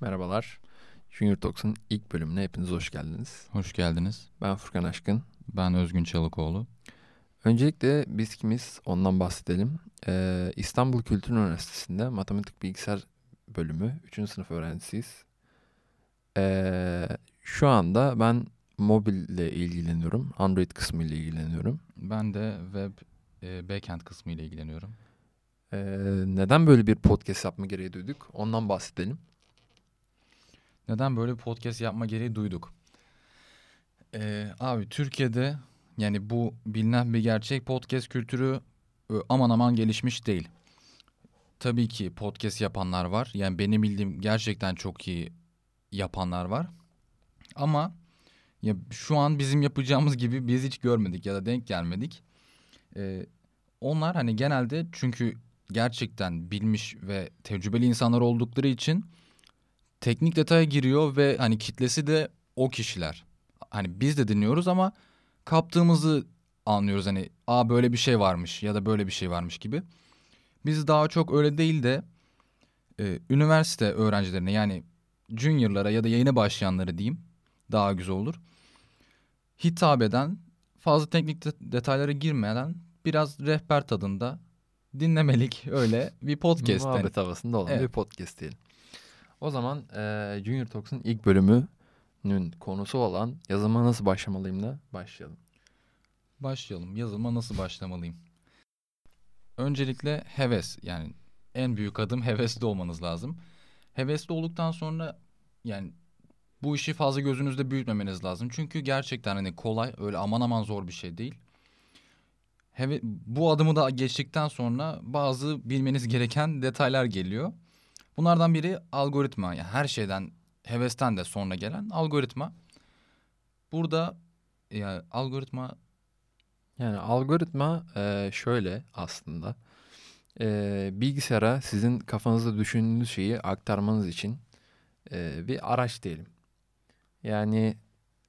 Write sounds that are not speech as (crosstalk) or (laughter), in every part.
Merhabalar. Junior Talks'un ilk bölümüne hepiniz hoş geldiniz. Hoş geldiniz. Ben Furkan Aşkın. Ben Özgün Çalıkoğlu. Öncelikle biz kimiz ondan bahsedelim. Ee, İstanbul Kültür Üniversitesi'nde matematik bilgisayar bölümü 3. sınıf öğrencisiyiz. Ee, şu anda ben mobille ilgileniyorum. Android kısmı ile ilgileniyorum. Ben de web e, backend kısmı ile ilgileniyorum. Ee, neden böyle bir podcast yapma gereği duyduk? Ondan bahsedelim. Neden böyle bir podcast yapma gereği duyduk? Ee, abi Türkiye'de yani bu bilinen bir gerçek podcast kültürü e, aman aman gelişmiş değil. Tabii ki podcast yapanlar var. Yani benim bildiğim gerçekten çok iyi yapanlar var. Ama ya şu an bizim yapacağımız gibi biz hiç görmedik ya da denk gelmedik. Ee, onlar hani genelde çünkü gerçekten bilmiş ve tecrübeli insanlar oldukları için teknik detaya giriyor ve hani kitlesi de o kişiler. Hani biz de dinliyoruz ama kaptığımızı anlıyoruz hani aa böyle bir şey varmış ya da böyle bir şey varmış gibi. Biz daha çok öyle değil de e, üniversite öğrencilerine yani juniorlara ya da yayına başlayanları diyeyim daha güzel olur. Hitap eden fazla teknik de- detaylara girmeden biraz rehber tadında dinlemelik öyle bir podcast. hani. Muhabbet havasında olan Evet. bir podcast diyelim. O zaman e, Junior Talks'un ilk bölümünün konusu olan yazılıma nasıl başlamalıyımla başlayalım. Başlayalım. Yazılıma nasıl başlamalıyım? Öncelikle heves. Yani en büyük adım (laughs) hevesli olmanız lazım. Hevesli olduktan sonra yani bu işi fazla gözünüzde büyütmemeniz lazım. Çünkü gerçekten hani kolay öyle aman aman zor bir şey değil. Heve, bu adımı da geçtikten sonra bazı bilmeniz gereken detaylar geliyor. Bunlardan biri algoritma. Yani her şeyden hevesten de sonra gelen algoritma. Burada ya algoritma Yani algoritma e, şöyle aslında. E, bilgisayara sizin kafanızda düşündüğünüz şeyi aktarmanız için e, bir araç diyelim. Yani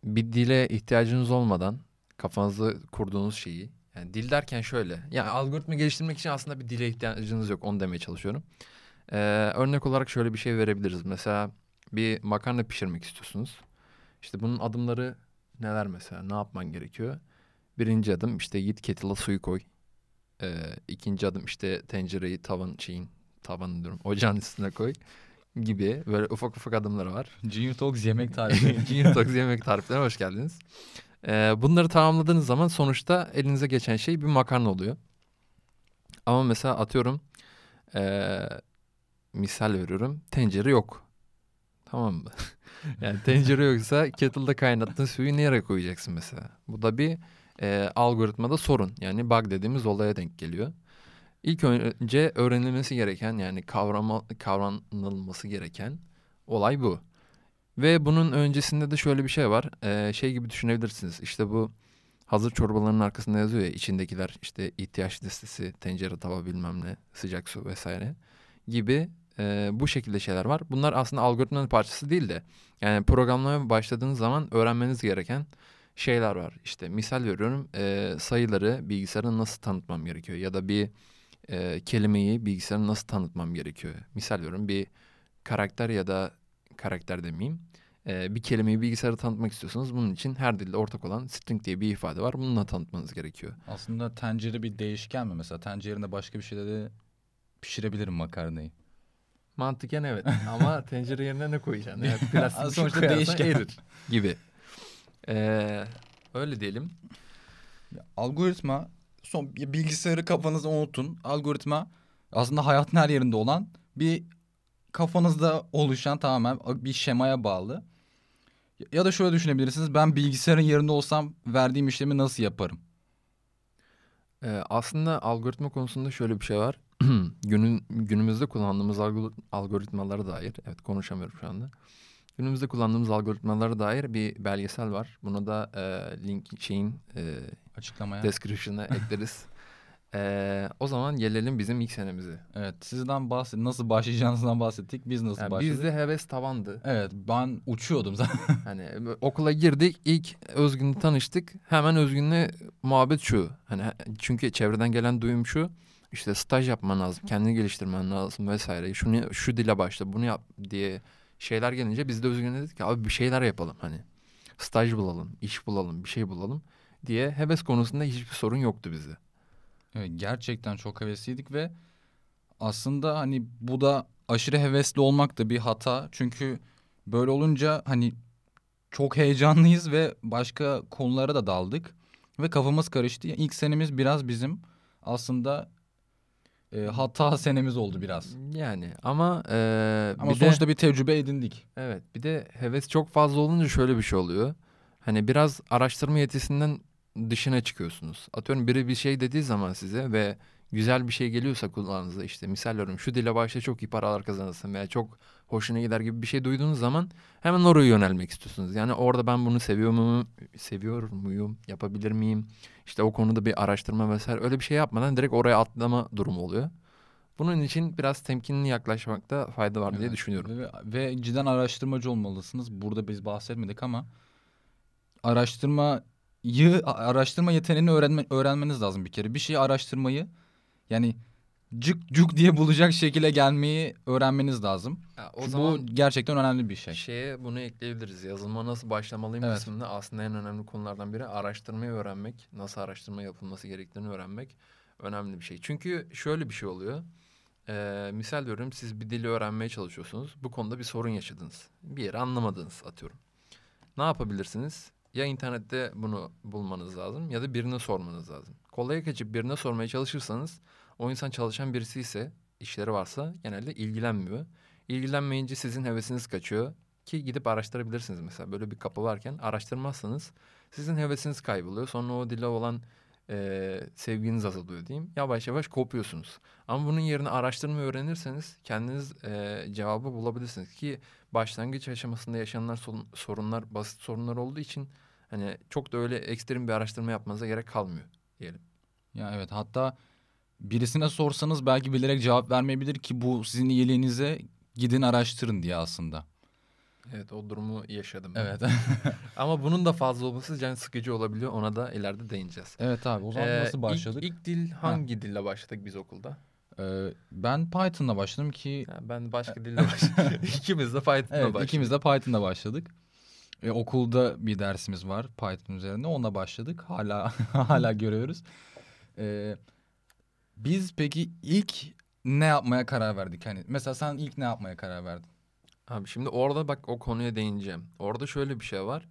bir dile ihtiyacınız olmadan kafanızda kurduğunuz şeyi yani dil derken şöyle. Yani algoritma geliştirmek için aslında bir dile ihtiyacınız yok. Onu demeye çalışıyorum. E, örnek olarak şöyle bir şey verebiliriz. Mesela bir makarna pişirmek istiyorsunuz. İşte bunun adımları neler mesela? Ne yapman gerekiyor? Birinci adım işte git kettle'a suyu koy. Ee, ikinci adım işte tencereyi tavan şeyin tavan diyorum (laughs) ocağın üstüne koy gibi böyle ufak ufak adımları var. Junior Talks yemek tarifi. (laughs) Junior Talks yemek tariflerine hoş geldiniz. Ee, bunları tamamladığınız zaman sonuçta elinize geçen şey bir makarna oluyor. Ama mesela atıyorum ee, misal veriyorum tencere yok. Tamam mı? (laughs) yani tencere yoksa kettle'da kaynattığın suyu nereye koyacaksın mesela? Bu da bir e, algoritmada sorun. Yani bug dediğimiz olaya denk geliyor. İlk önce öğrenilmesi gereken yani kavrama, kavranılması gereken olay bu. Ve bunun öncesinde de şöyle bir şey var. E, şey gibi düşünebilirsiniz. İşte bu hazır çorbaların arkasında yazıyor ya içindekiler işte ihtiyaç listesi, tencere, tava bilmem ne, sıcak su vesaire gibi e, bu şekilde şeyler var. Bunlar aslında algoritmanın parçası değil de yani programlamaya başladığınız zaman öğrenmeniz gereken şeyler var. İşte misal veriyorum e, sayıları bilgisayara nasıl tanıtmam gerekiyor ya da bir e, kelimeyi bilgisayara nasıl tanıtmam gerekiyor. Misal veriyorum bir karakter ya da karakter demeyeyim. E, bir kelimeyi bilgisayara tanıtmak istiyorsanız bunun için her dilde ortak olan string diye bir ifade var. Bununla tanıtmanız gerekiyor. Aslında tencere bir değişken mi? Mesela tencerede başka bir şeyde de pişirebilirim makarnayı. Mantıken evet ama (laughs) tencere yerine ne koyacaksın? Evet, plastik şey Sonuçta değişken. erir (laughs) gibi. E, öyle diyelim. Ya, Algoritma son ya bilgisayarı kafanızda unutun. Algoritma aslında hayatın her yerinde olan bir kafanızda oluşan tamamen bir şemaya bağlı. Ya- Ya da şöyle düşünebilirsiniz. Ben bilgisayarın yerinde olsam verdiğim işlemi nasıl yaparım? Ee, aslında algoritma konusunda şöyle bir şey var. (clears throat) Günün günümüzde kullandığımız algor- algoritmalara dair, evet konuşamıyorum şu anda. Günümüzde kullandığımız algoritmalara dair bir belgesel var. Buna da e, link şeyin e, Açıklamaya. description'a (laughs) ekleriz. E, o zaman gelelim bizim ilk senemize. evet sizden bahset. Nasıl başlayacağınızdan bahsettik. Biz nasıl Yani başladık? bizde heves tavandı. Evet ben uçuyordum zaten. (laughs) Hani okula girdik ilk Özgün'le tanıştık. Hemen Özgün'le muhabbet şu. Hani çünkü çevreden gelen duyum şu. İşte staj yapman lazım, kendini geliştirmen lazım vesaire. Şunu şu dile başla, bunu yap diye şeyler gelince biz de Özgür'e dedik ki abi bir şeyler yapalım hani. Staj bulalım, iş bulalım, bir şey bulalım diye heves konusunda hiçbir sorun yoktu bizde. Evet, gerçekten çok hevesliydik ve aslında hani bu da aşırı hevesli olmak da bir hata. Çünkü böyle olunca hani çok heyecanlıyız ve başka konulara da daldık. Ve kafamız karıştı. İlk senemiz biraz bizim aslında e, hata senemiz oldu biraz. Yani ama e, Ama bir sonuçta de bir tecrübe edindik. evet bir de heves çok fazla olunca şöyle bir şey oluyor. Hani biraz araştırma yetisinden dışına çıkıyorsunuz. Atıyorum biri bir şey dediği zaman size ve güzel bir şey geliyorsa kulağınıza işte misal veriyorum şu dile başla çok iyi paralar kazanırsın veya çok hoşuna gider gibi bir şey duyduğunuz zaman hemen oraya yönelmek istiyorsunuz. Yani orada ben bunu seviyor muyum, seviyor muyum, yapabilir miyim? İşte o konuda bir araştırma vesaire öyle bir şey yapmadan direkt oraya atlama durumu oluyor. Bunun için biraz temkinli yaklaşmakta fayda var diye Evet. düşünüyorum. Ve, ve cidden araştırmacı olmalısınız. Burada biz bahsetmedik ama araştırmayı araştırma yeteneğini öğrenme, öğrenmeniz lazım bir kere. Bir şeyi araştırmayı yani cık cuk diye bulacak şekilde gelmeyi öğrenmeniz lazım. Ya o zaman bu gerçekten önemli bir şey. şeye bunu ekleyebiliriz. Yazılıma nasıl başlamalıyım Evet. kısmında aslında en önemli konulardan biri araştırmayı öğrenmek. Nasıl araştırma yapılması gerektiğini öğrenmek önemli bir şey. Çünkü şöyle bir şey oluyor. Ee, misal veriyorum siz bir dili öğrenmeye çalışıyorsunuz. Bu konuda bir sorun yaşadınız. Bir yeri anlamadınız atıyorum. Ne yapabilirsiniz? Ya internette bunu bulmanız lazım ya da birine sormanız lazım. Kolaya kaçıp birine sormaya çalışırsanız o insan çalışan birisi ise işleri varsa genelde ilgilenmiyor. İlgilenmeyince sizin hevesiniz kaçıyor ki gidip araştırabilirsiniz mesela böyle bir kapı varken araştırmazsanız sizin hevesiniz kayboluyor. Sonra o dile olan eee, sevginiz azalıyor diyeyim. Yavaş yavaş kopuyorsunuz. Ama bunun yerine araştırmayı öğrenirseniz kendiniz eee, cevabı bulabilirsiniz ki başlangıç aşamasında yaşanılan sorun- sorunlar basit sorunlar olduğu için hani çok da öyle ekstrem bir araştırma yapmanıza gerek kalmıyor diyelim. Ya evet hatta birisine sorsanız belki bilerek cevap vermeyebilir ki bu sizin iyiliğinize gidin araştırın diye aslında. Evet o durumu yaşadım. ben. Evet. (laughs) Ama bunun da fazla olması can sıkıcı olabiliyor. Ona da ileride değineceğiz. evet abi o zaman Ee, nasıl ilk- başladık? İlk, dil hangi dille başladık biz okulda? Ee, ben Python'la başladım ki Ha, ben başka (laughs) dille başladım. (laughs) İkimiz de Python'la evet başladık. ikimiz de Python'la başladık. E, okulda bir dersimiz var Python üzerine. Onunla başladık. Hala hala görüyoruz. Ee, biz peki ilk ne yapmaya karar verdik? Hani mesela sen ilk ne yapmaya karar verdin? Abi şimdi orada bak o konuya değineceğim. Orada şöyle bir şey var.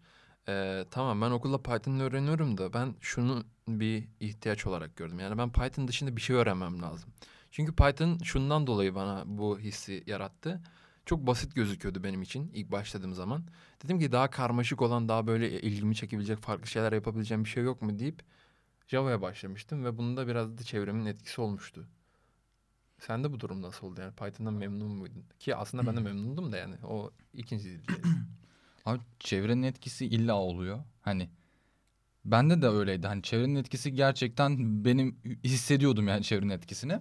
Ee, tamam ben okulda Python'ı öğreniyorum da ben şunu bir ihtiyaç olarak gördüm. Yani ben Python dışında bir şey öğrenmem lazım. Çünkü Python şundan dolayı bana bu hissi yarattı. Çok basit gözüküyordu benim için ilk başladığım zaman. Dedim ki daha karmaşık olan daha böyle ilgimi çekebilecek farklı şeyler yapabileceğim bir şey yok mu deyip Java'ya başlamıştım ve bunda biraz da çevremin etkisi olmuştu. Sende bu durum nasıl oldu yani Python'dan memnun muydun? Ki aslında ben de memnundum da yani o ikinci dil. (clears throat) Abi çevrenin etkisi illa oluyor. Hani bende de öyleydi. Hani çevrenin etkisi gerçekten benim hissediyordum yani çevrenin etkisini.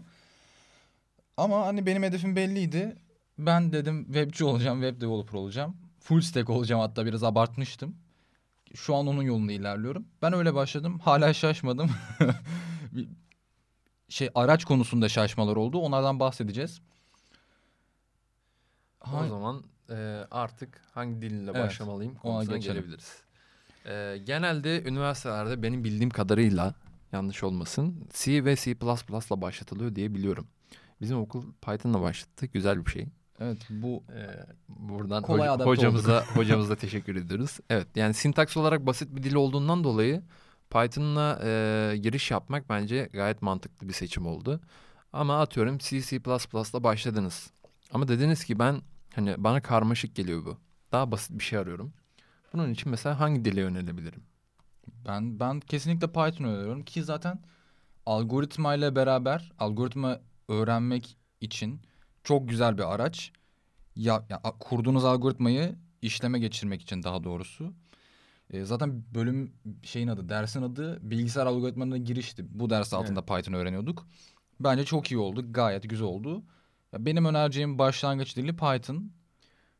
Ama hani benim hedefim belliydi. Ben dedim webci olacağım, web developer olacağım. Full stack olacağım hatta biraz abartmıştım. Şu an onun yolunda ilerliyorum. Ben öyle başladım. Hala şaşmadım. (laughs) Şey araç konusunda şaşmalar oldu. Onlardan bahsedeceğiz. O Ha- zaman e, artık hangi dille Evet, başlamalıyım konusuna gelebiliriz. E, genelde üniversitelerde benim bildiğim kadarıyla yanlış olmasın C ve C++ ile başlatılıyor diye biliyorum. Bizim okul Python'la başlattı. Güzel bir şey. Evet bu Ee, buradan Kolay hoca- hocamıza (laughs) hocamıza teşekkür ediyoruz. Evet yani sintaks olarak basit bir dil olduğundan dolayı Python'la e, giriş yapmak bence gayet mantıklı bir seçim oldu. Ama atıyorum C, C++'la başladınız. Ama dediniz ki ben hani bana karmaşık geliyor bu. Daha basit bir şey arıyorum. Bunun için mesela hangi dile yönelebilirim? Ben ben kesinlikle Python öneriyorum ki zaten algoritma ile beraber algoritma öğrenmek için çok güzel bir araç. Ya, ya kurduğunuz algoritmayı işleme geçirmek için daha doğrusu. E, zaten bölüm şeyin adı, dersin adı bilgisayar algoritmalarına girişti. Bu ders altında Python öğreniyorduk. Bence çok iyi oldu, gayet güzel oldu. Ya benim önereceğim başlangıç dili Python.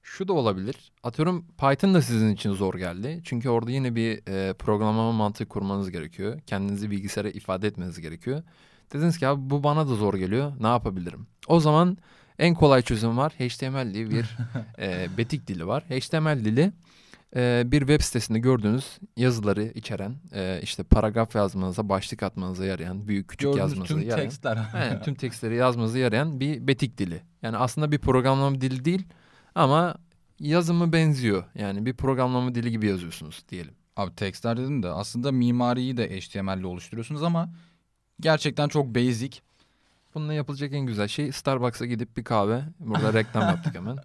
Şu da olabilir. Atıyorum Python da sizin için zor geldi. Çünkü orada yine bir e, programlama mantığı kurmanız gerekiyor. Kendinizi bilgisayara ifade etmeniz gerekiyor. Dediniz ki abi bu bana da zor geliyor. Ne yapabilirim? O zaman En kolay çözüm var. HTML diye bir (laughs) e, betik dili var. HTML dili e, bir web sitesinde gördüğünüz yazıları içeren, e, işte paragraf yazmanıza, başlık atmanıza yarayan, büyük küçük Gördüğünüz yazmanıza tüm yarayan. tekstler. Evet, tüm (laughs) tekstleri yazmanıza yarayan bir betik dili. Yani aslında bir programlama dili değil ama yazımı benziyor. Yani bir programlama dili gibi yazıyorsunuz diyelim. Abi tekstler dedim de aslında mimariyi de HTML ile oluşturuyorsunuz ama gerçekten çok basic. Bununla yapılacak en güzel şey Starbucks'a gidip bir kahve. Burada reklam yaptık hemen.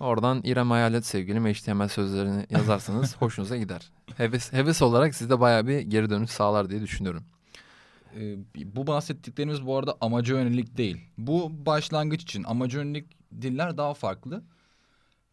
Oradan İrem Hayalet sevgilim HTML sözlerini yazarsanız (laughs) hoşunuza gider. Heves, heves olarak sizde bayağı bir geri dönüş sağlar diye düşünüyorum. Ee, bu bahsettiklerimiz bu arada amaca yönelik değil. Bu başlangıç için amaca yönelik diller daha farklı.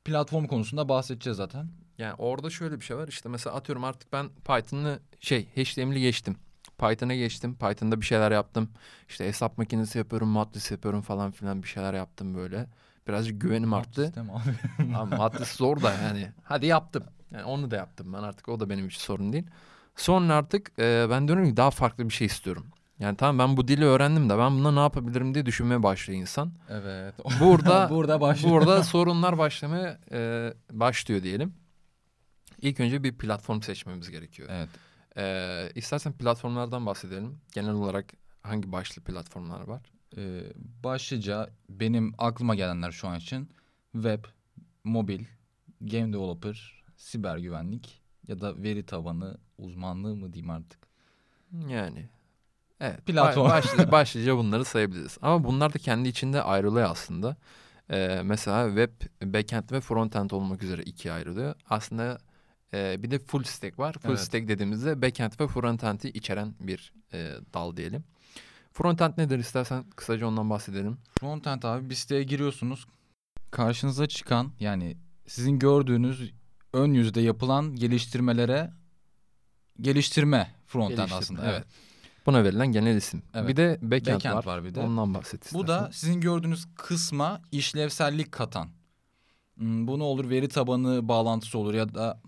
Platform konusunda bahsedeceğiz zaten. Yani orada şöyle bir şey var. İşte mesela atıyorum artık ben Python'ı şey HTML'i geçtim. Python'a geçtim. Python'da bir şeyler yaptım. İşte hesap makinesi yapıyorum, matris yapıyorum falan filan bir şeyler yaptım böyle. Birazcık güvenim arttı. (laughs) Abi. Matris zor da yani. Hadi yaptım. Yani onu da yaptım ben artık. O da benim için sorun değil. Sonra artık e, ben diyorum ki daha farklı bir şey istiyorum. Yani tamam ben bu dili öğrendim de ben buna ne yapabilirim diye düşünmeye başlıyor insan. evet. Burada (laughs) Burada başlıyor. burada (laughs) sorunlar başlamaya e, başlıyor diyelim. İlk önce bir platform seçmemiz gerekiyor. Evet. E, istersen platformlardan bahsedelim. Genel olarak hangi başlı platformlar var? Ee, başlıca benim aklıma gelenler şu an için web, mobil, game developer, siber güvenlik ya da veri tabanı uzmanlığı mı diyeyim artık. Yani evet Platform. ba- başlıca, (laughs) başlıca bunları sayabiliriz. Ama bunlar da kendi içinde ayrılıyor aslında. Ee, mesela web, backend ve frontend olmak üzere ikiye ayrılıyor. Aslında e, bir de full stack var. Full Evet. stack dediğimizde backend ve frontend'i içeren bir e, dal diyelim. Frontend nedir istersen kısaca ondan bahsedelim. Frontend abi bir siteye giriyorsunuz. Karşınıza çıkan yani sizin gördüğünüz ön yüzde yapılan geliştirmelere geliştirme frontend Geliştirme, aslında. evet. Evet. Buna verilen genel isim. Evet. Bir de backend, Backend var. var bir de. Ondan bahset Bu istersen. da sizin gördüğünüz kısma işlevsellik katan. Hmm, Bu ne olur? Veri tabanı bağlantısı olur ya da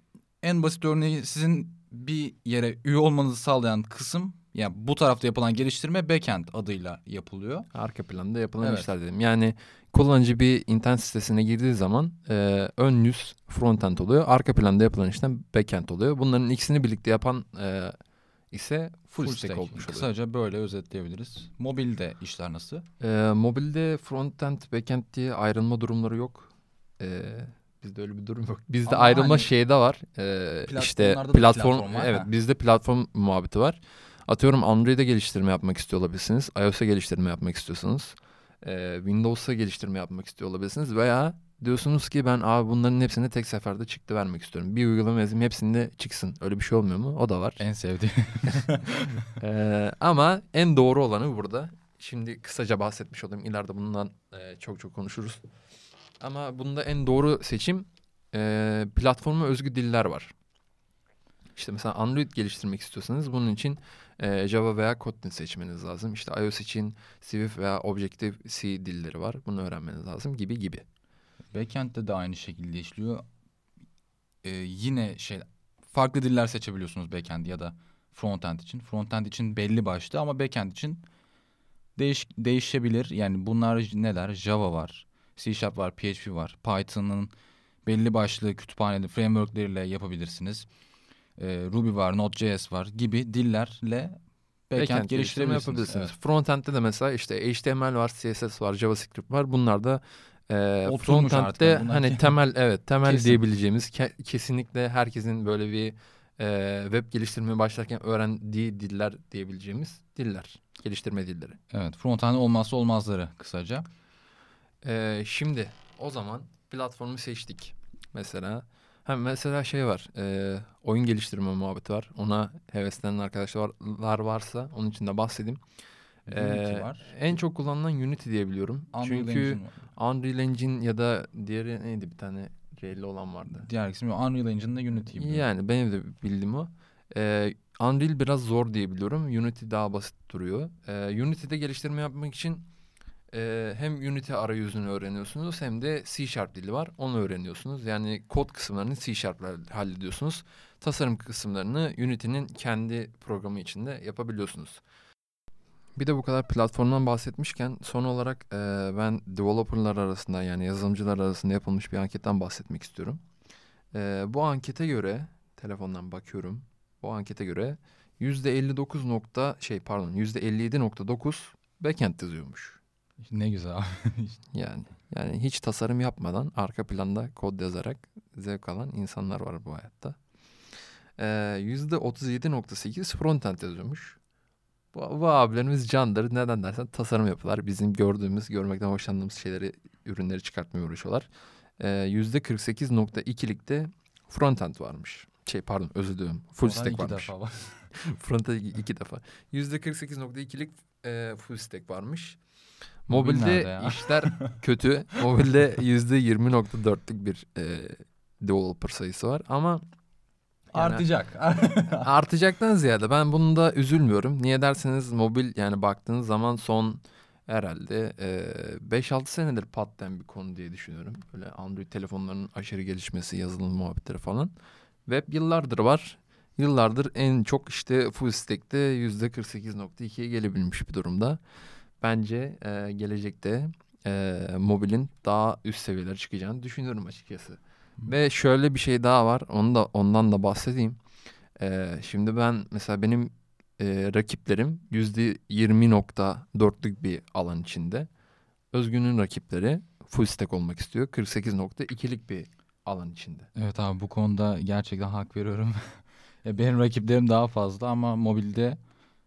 en basit örneği sizin bir yere üye olmanızı sağlayan kısım yani bu tarafta yapılan geliştirme backend adıyla yapılıyor. Arka planda yapılan Evet. işler dedim. Yani kullanıcı bir internet sitesine girdiği zaman e, ön yüz frontend oluyor. Arka planda yapılan işlem backend oluyor. Bunların ikisini birlikte yapan e, ise full, stack, olmuş oluyor. Kısaca böyle özetleyebiliriz. Mobilde işler nasıl? E, mobilde frontend, backend diye ayrılma durumları yok. E, bizde öyle bir durum yok. Bizde Ama ayrılma hani şeyde var. E, işte platform, platform var, evet ha. bizde platform muhabbeti var. Atıyorum Android'e geliştirme yapmak istiyor olabilirsiniz. iOS'a geliştirme yapmak istiyorsunuz. Ee, Windows'a geliştirme yapmak istiyor olabilirsiniz. Veya diyorsunuz ki ben abi bunların hepsini tek seferde çıktı vermek istiyorum. Bir uygulama yazayım hepsinde çıksın. Öyle bir şey olmuyor mu? O da var. En sevdiğim. (laughs) Ee, ama en doğru olanı burada. Şimdi kısaca bahsetmiş olayım. İleride bundan e, çok çok konuşuruz. Ama bunda en doğru seçim e, platforma özgü diller var. İşte mesela Android geliştirmek istiyorsanız bunun için e, Java veya Kotlin seçmeniz lazım. İşte iOS için Swift veya Objective-C dilleri var. Bunu öğrenmeniz lazım gibi gibi. Backend'de de aynı şekilde işliyor. Ee, yine şey farklı diller seçebiliyorsunuz backend ya da frontend için. Frontend için belli başlı ama backend için değiş, değişebilir. Yani bunlar neler? Java var, C Sharp var, PHP var. Python'ın belli başlı kütüphaneli frameworkleriyle yapabilirsiniz. Ee, Ruby var, Node.js var gibi dillerle backend, geliştirebilirsiniz. yapabilirsiniz. Frontend'de de mesela işte HTML var, CSS var, JavaScript var. Bunlar da e, frontend'de hani ki- (laughs) temel evet temel Kesin. diyebileceğimiz ke- kesinlikle herkesin böyle bir e, web geliştirmeye başlarken öğrendiği diller diyebileceğimiz diller, geliştirme dilleri. Evet, frontend olmazsa olmazları kısaca. E, şimdi o zaman platformu seçtik mesela. Ha, mesela şey var, e, oyun geliştirme muhabbeti var. Ona heveslenen arkadaşlar varsa onun için de bahsedeyim. Unity Ee, var. En çok kullanılan Unity diye biliyorum. Unreal Çünkü Engine var. Unreal Engine ya da diğeri neydi bir tane R'li olan vardı. Diğer ismi Unreal Engine'da Unity gibi. Yani benim de bildiğim o. Ee, Unreal biraz zor diye biliyorum. Unity daha basit duruyor. Ee, Unity'de geliştirme yapmak için e, hem Unity arayüzünü öğreniyorsunuz hem de C Sharp dili var. Onu öğreniyorsunuz. Yani kod kısımlarını C Sharp'la hallediyorsunuz. Tasarım kısımlarını Unity'nin kendi programı içinde yapabiliyorsunuz. Bir de bu kadar platformdan bahsetmişken son olarak e, ben developerlar arasında yani yazılımcılar arasında yapılmış bir anketten bahsetmek istiyorum. E, bu ankete göre telefondan bakıyorum. Bu ankete göre %59 nokta şey pardon %57.9 backend yazıyormuş. Ne güzel abi. (laughs) Yani yani hiç tasarım yapmadan arka planda kod yazarak zevk alan insanlar var bu hayatta. Ee, %37.8 frontend yazıyormuş. Bu, bu abilerimiz candır. Neden dersen tasarım yapıyorlar. Bizim gördüğümüz, görmekten hoşlandığımız şeyleri, ürünleri çıkartmaya uğraşıyorlar. Ee, %48.2'lik de frontend varmış. Şey pardon özür diliyorum. Full stack iki varmış. defa var. (laughs) Frontend iki, iki defa. %48.2'lik e, full stack varmış. Mobil Mobilde (laughs) işler kötü. Mobilde %20.4'lük bir e, developer sayısı var ama yani Artacak. (laughs) artacaktan ziyade ben bunda üzülmüyorum. Niye derseniz mobil yani baktığınız zaman son herhalde e, 5-6 senedir patlayan bir konu diye düşünüyorum. Böyle Android telefonlarının aşırı gelişmesi, yazılım muhabbetleri falan. Web yıllardır var. Yıllardır en çok işte full stack'te %48.2'ye gelebilmiş bir durumda. Bence e, gelecekte e, mobilin daha üst seviyelere çıkacağını düşünüyorum açıkçası. Ve şöyle bir şey daha var. Onu da ondan da bahsedeyim. E, şimdi ben mesela benim e, rakiplerim %20.4'lük bir alan içinde. Özgün'ün rakipleri full stack olmak istiyor. 48.2'lik bir alan içinde. Evet abi bu konuda gerçekten hak veriyorum. Ya (laughs) benim rakiplerim daha fazla ama mobilde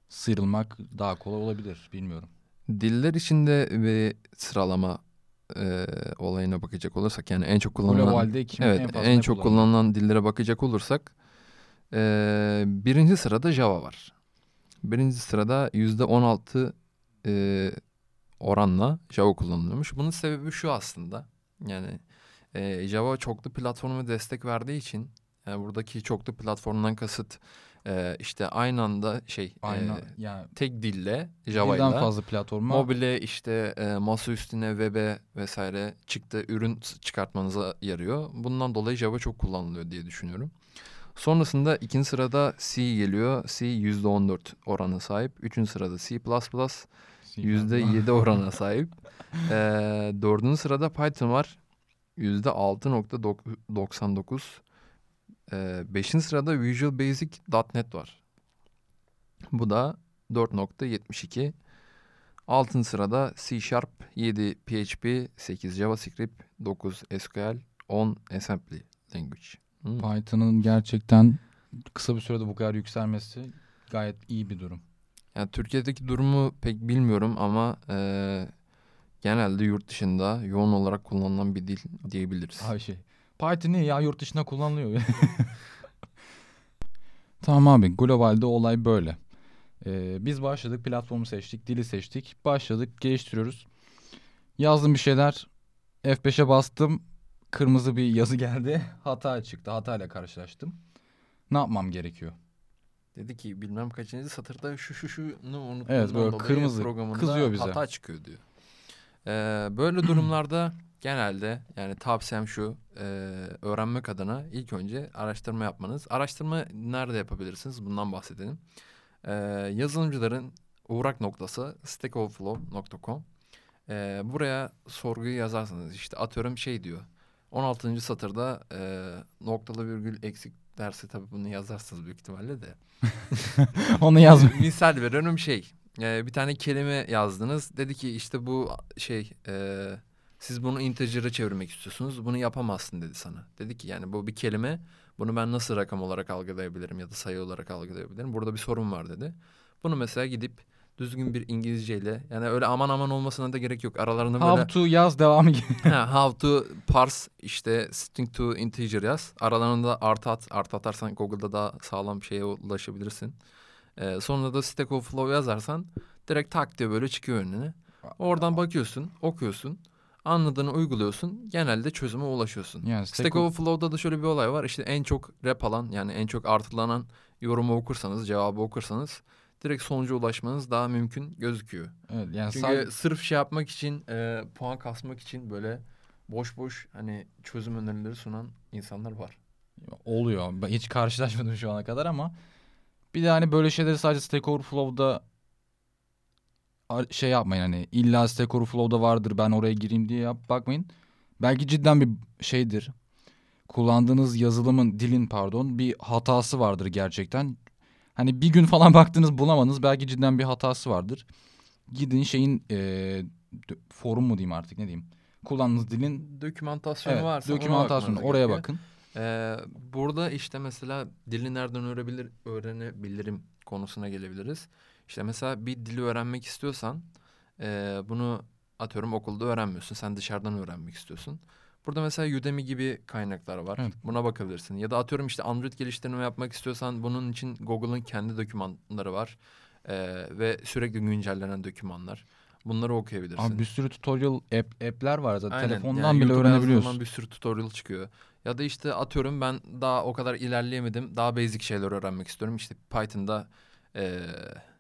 sıyrılmak daha kolay olabilir. Bilmiyorum. Diller içinde bir sıralama e, olayına bakacak olursak yani en çok kullanılan Globalde kim evet en fazla en çok kullanılan dillere bakacak olursak e, birinci sırada Java var. Birinci sırada yüzde 16 e, oranla Java kullanılıyormuş. Bunun sebebi şu aslında yani e, Java çoklu platforma destek verdiği için yani buradaki çoklu platformdan kasıt e, işte aynı anda şey Aynı e, yani tek dille birden Java'yla fazla platforma Mobile işte e, masa üstüne web'e vesaire çıktı ürün çıkartmanıza yarıyor. Bundan dolayı Java çok kullanılıyor diye düşünüyorum. Sonrasında ikinci sırada C geliyor. C %14 oranı sahip. Üçüncü sırada C++ %7 (laughs) orana sahip. E, dördüncü sırada Python var. %6.99. E, beşinci sırada Visual Basic .NET var. Bu da 4.72. Altıncı sırada C Sharp, 7 PHP, 8 JavaScript, 9 SQL, 10 Assembly Language. Hmm. Python'ın gerçekten kısa bir sürede bu kadar yükselmesi gayet iyi bir durum. Yani Türkiye'deki durumu pek bilmiyorum ama eee, genelde yurt dışında yoğun olarak kullanılan bir dil diyebiliriz. Ay şey. Python ya yurt dışında kullanılıyor. (laughs) tamam abi globalde olay böyle. Ee, biz başladık platformu seçtik dili seçtik başladık geliştiriyoruz. Yazdım bir şeyler F5'e bastım kırmızı bir yazı geldi (laughs) hata çıktı hatayla karşılaştım. Ne yapmam gerekiyor? Dedi ki bilmem kaçıncı satırda şu şu şunu unuttuğundan Evet, böyle kırmızı kızıyor bize. hata çıkıyor diyor. Eee, böyle (clears throat) durumlarda genelde yani tavsiyem şu eee, öğrenmek adına ilk önce araştırma yapmanız. Araştırma nerede yapabilirsiniz bundan bahsedelim. Eee, yazılımcıların uğrak noktası stackoverflow.com Eee, buraya sorguyu yazarsınız işte atıyorum şey diyor 16. satırda eee, noktalı virgül eksik derse tabii bunu yazarsınız büyük ihtimalle de. (laughs) Onu yazma. Misal veriyorum şey. e, bir tane kelime yazdınız. Dedi ki işte bu şey e, siz bunu integer'a çevirmek istiyorsunuz. Bunu yapamazsın dedi sana. Dedi ki yani bu bir kelime. Bunu ben nasıl rakam olarak algılayabilirim ya da sayı olarak algılayabilirim. Burada bir sorun var dedi. Bunu mesela gidip düzgün bir İngilizceyle yani öyle aman aman olmasına da gerek yok. Aralarında böyle How to yaz devamı gibi. (laughs) How to parse işte string to integer yaz. Aralarında artı at. Artı atarsan Google'da daha sağlam bir şeye ulaşabilirsin. Ee, sonra da Stack Overflow yazarsan direkt tak diye böyle çıkıyor önüne. Oradan bakıyorsun, okuyorsun. Anladığını uyguluyorsun. Genelde çözüme ulaşıyorsun. Yani Stack Stack Overflow'da da şöyle bir olay var. İşte en çok rap alan yani en çok artılanan yorumu okursanız, cevabı okursanız direkt sonuca ulaşmanız daha mümkün gözüküyor. Evet, yani Çünkü sadece- sırf şey yapmak için, e, puan kasmak için böyle boş boş hani çözüm önerileri sunan insanlar var. Oluyor. Ben hiç karşılaşmadım şu ana kadar ama bir de hani böyle şeyleri sadece Stack Overflow'da şey yapmayın hani illa Stack Overflow'da vardır ben oraya gireyim diye yap, bakmayın. Belki cidden bir şeydir. Kullandığınız yazılımın dilin pardon bir hatası vardır gerçekten. Hani bir gün falan (laughs) baktınız bulamadınız belki cidden bir hatası vardır. Gidin şeyin e, forum mu diyeyim artık ne diyeyim. Kullandığınız dilin Dokümantasyonu evet, varsa dokümantasyonu oraya gerekiyor. bakın. Ee, burada işte mesela dili nereden öğrenebilir, öğrenebilirim konusuna gelebiliriz. İşte mesela bir dili öğrenmek istiyorsan e, bunu atıyorum okulda öğrenmiyorsun. Sen dışarıdan öğrenmek istiyorsun. Burada mesela Udemy gibi kaynaklar var. Evet. Buna bakabilirsin. Ya da atıyorum işte Android geliştirme yapmak istiyorsan bunun için Google'ın kendi dokümanları var. Ee, ve sürekli güncellenen dokümanlar. Bunları okuyabilirsin. Abi bir sürü tutorial app, app'ler var zaten. Aynen. Telefondan Yani bile YouTube'a öğrenebiliyorsun. zaman bir sürü tutorial çıkıyor. Ya da işte atıyorum ben daha o kadar ilerleyemedim. Daha basic şeyler öğrenmek istiyorum. İşte Python'da eee,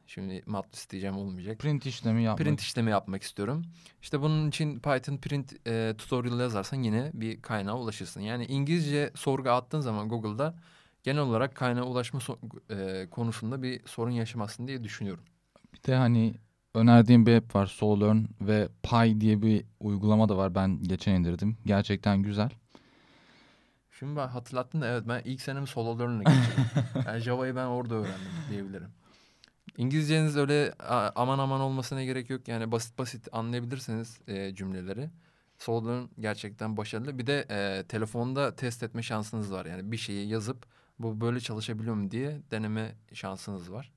şimdi matris diyeceğim olmayacak. Print işlemi yapmak. Print işlemi yapmak istiyorum. İşte bunun için Python print eee, tutorial yazarsan yine bir kaynağa ulaşırsın. Yani İngilizce sorgu attığın zaman Google'da genel olarak kaynağa ulaşma so- eee, konusunda bir sorun yaşamazsın diye düşünüyorum. Bir de hani önerdiğim bir app var. Solearn ve Py diye bir uygulama da var. Ben geçen indirdim. Gerçekten güzel. Şimdi ben hatırlattın da evet ben ilk senemi solo learning'le geçirdim. (laughs) yani Java'yı ben orada öğrendim diyebilirim. İngilizceniz öyle aman aman olmasına gerek yok. Yani basit basit anlayabilirseniz e, cümleleri. Learn gerçekten başarılı. Bir de e, telefonda test etme şansınız var. Yani bir şeyi yazıp bu böyle çalışabiliyor mu diye deneme şansınız var.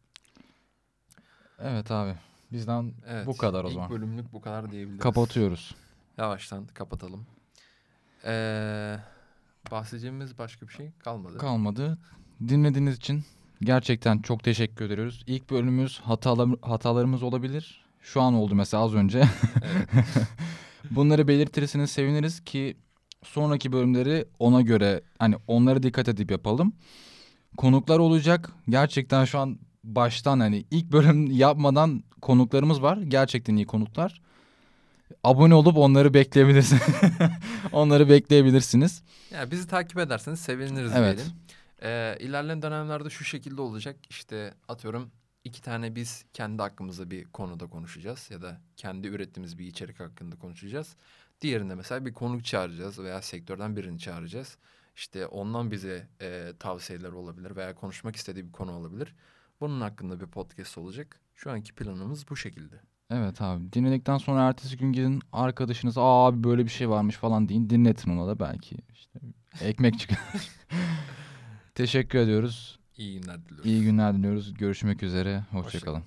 Evet abi. Bizden Evet. bu kadar o ilk zaman. bölümlük bu kadar diyebiliriz. Kapatıyoruz. Yavaştan kapatalım. Ee, bahsedeceğimiz başka bir şey kalmadı. Kalmadı. Dinlediğiniz için gerçekten çok teşekkür ediyoruz. İlk bölümümüz hatalar, hatalarımız olabilir. Şu an oldu mesela az önce. Evet. (laughs) Bunları belirtirseniz seviniriz ki sonraki bölümleri ona göre hani onlara dikkat edip yapalım. Konuklar olacak. Gerçekten şu an baştan hani ilk bölüm (laughs) yapmadan konuklarımız var. Gerçekten iyi konuklar. Abone olup onları bekleyebilirsiniz. (laughs) onları bekleyebilirsiniz. Ya bizi takip ederseniz seviniriz Evet. diyelim. Ee, ilerleyen dönemlerde şu şekilde olacak. İşte atıyorum iki tane biz kendi hakkımızda bir konuda konuşacağız ya da kendi ürettiğimiz bir içerik hakkında konuşacağız. Diğerinde mesela bir konuk çağıracağız veya sektörden birini çağıracağız. İşte ondan bize e, tavsiyeler olabilir veya konuşmak istediği bir konu olabilir. Bunun hakkında bir podcast olacak. Şu anki planımız bu şekilde. Evet abi dinledikten sonra ertesi gün gidin arkadaşınız Aa abi böyle bir şey varmış falan deyin dinletin ona da belki işte ekmek çıkar. (laughs) Teşekkür ediyoruz. İyi günler diliyoruz. İyi günler diliyoruz. Görüşmek üzere. Hoşça Hoşçakalın.